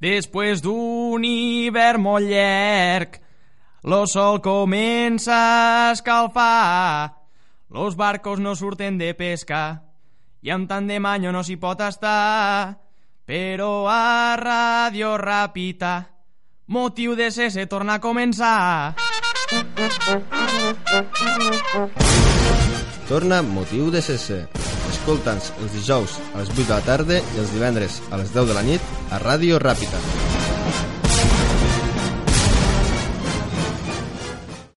Després d'un hivern molt llarg, lo sol comença a escalfar. Los barcos no surten de pesca i amb tant de manyo no s'hi pot estar. Però a ràdio ràpida, motiu de ser se torna a començar. Torna motiu de ser Escolta'ns els dijous a les 8 de la tarda i els divendres a les 10 de la nit a Ràdio Ràpita.